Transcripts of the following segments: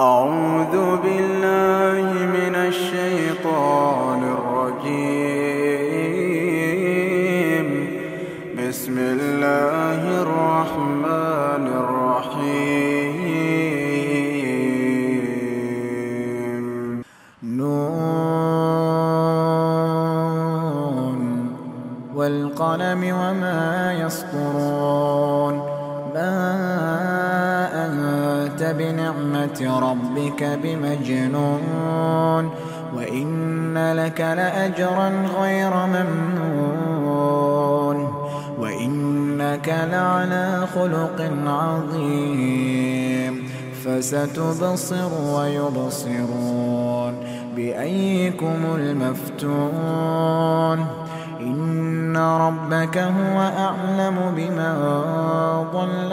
أعوذ بالله من الشيطان الرجيم. بسم الله الرحمن الرحيم. نون والقلم وما يسطرون. بنعمة ربك بمجنون وإن لك لأجرا غير ممنون وإنك لعلى خلق عظيم فستبصر ويبصرون بأيكم المفتون إن ربك هو أعلم بمن ضل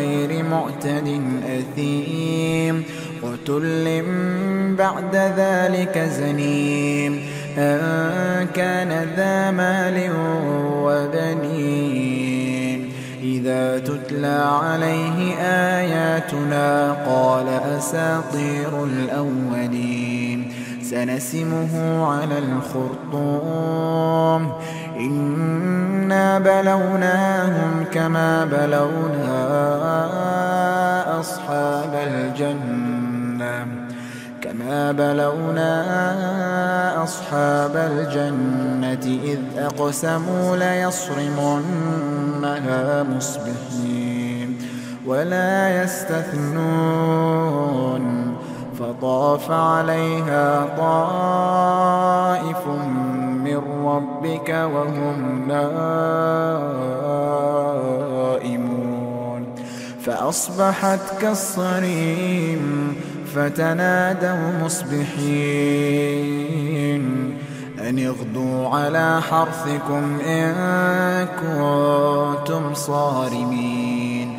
للخير معتد أثيم وتل بعد ذلك زنيم. أن كان ذا مال وبنين. إذا تتلى عليه آياتنا قال أساطير الأولين. سنسمه على الخرطوم. إنا بلوناهم كما بلونا أصحاب الجنة. كما بلونا أصحاب الجنة إذ أقسموا ليصرمنها مصبحين ولا يستثنون. فطاف عليها طائف ربك وهم نائمون. فأصبحت كالصريم فتنادوا مصبحين. أن اغدوا على حرثكم إن كنتم صارمين.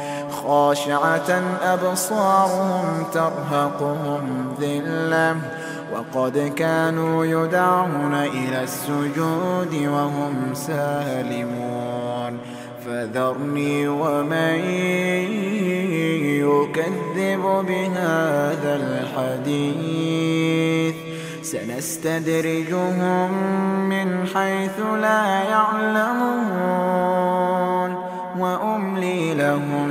خاشعة أبصارهم ترهقهم ذِلَّةٌ وقد كانوا يدعون إلى السجود وهم سالمون. فذرني ومن يكذب بهذا الحديث. سنستدرجهم من حيث لا يعلمون وأملي لهم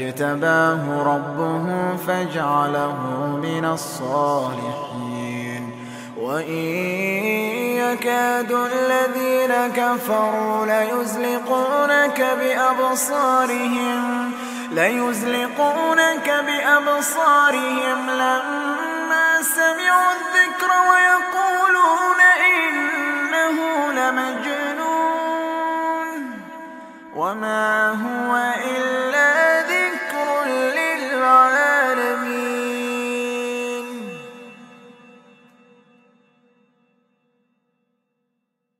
فاجتباه ربه فاجعله من الصالحين. وإن يكاد الذين كفروا ليزلقونك بأبصارهم ليزلقونك بأبصارهم لما سمعوا الذكر ويقولون إنه لمجنون. وما هو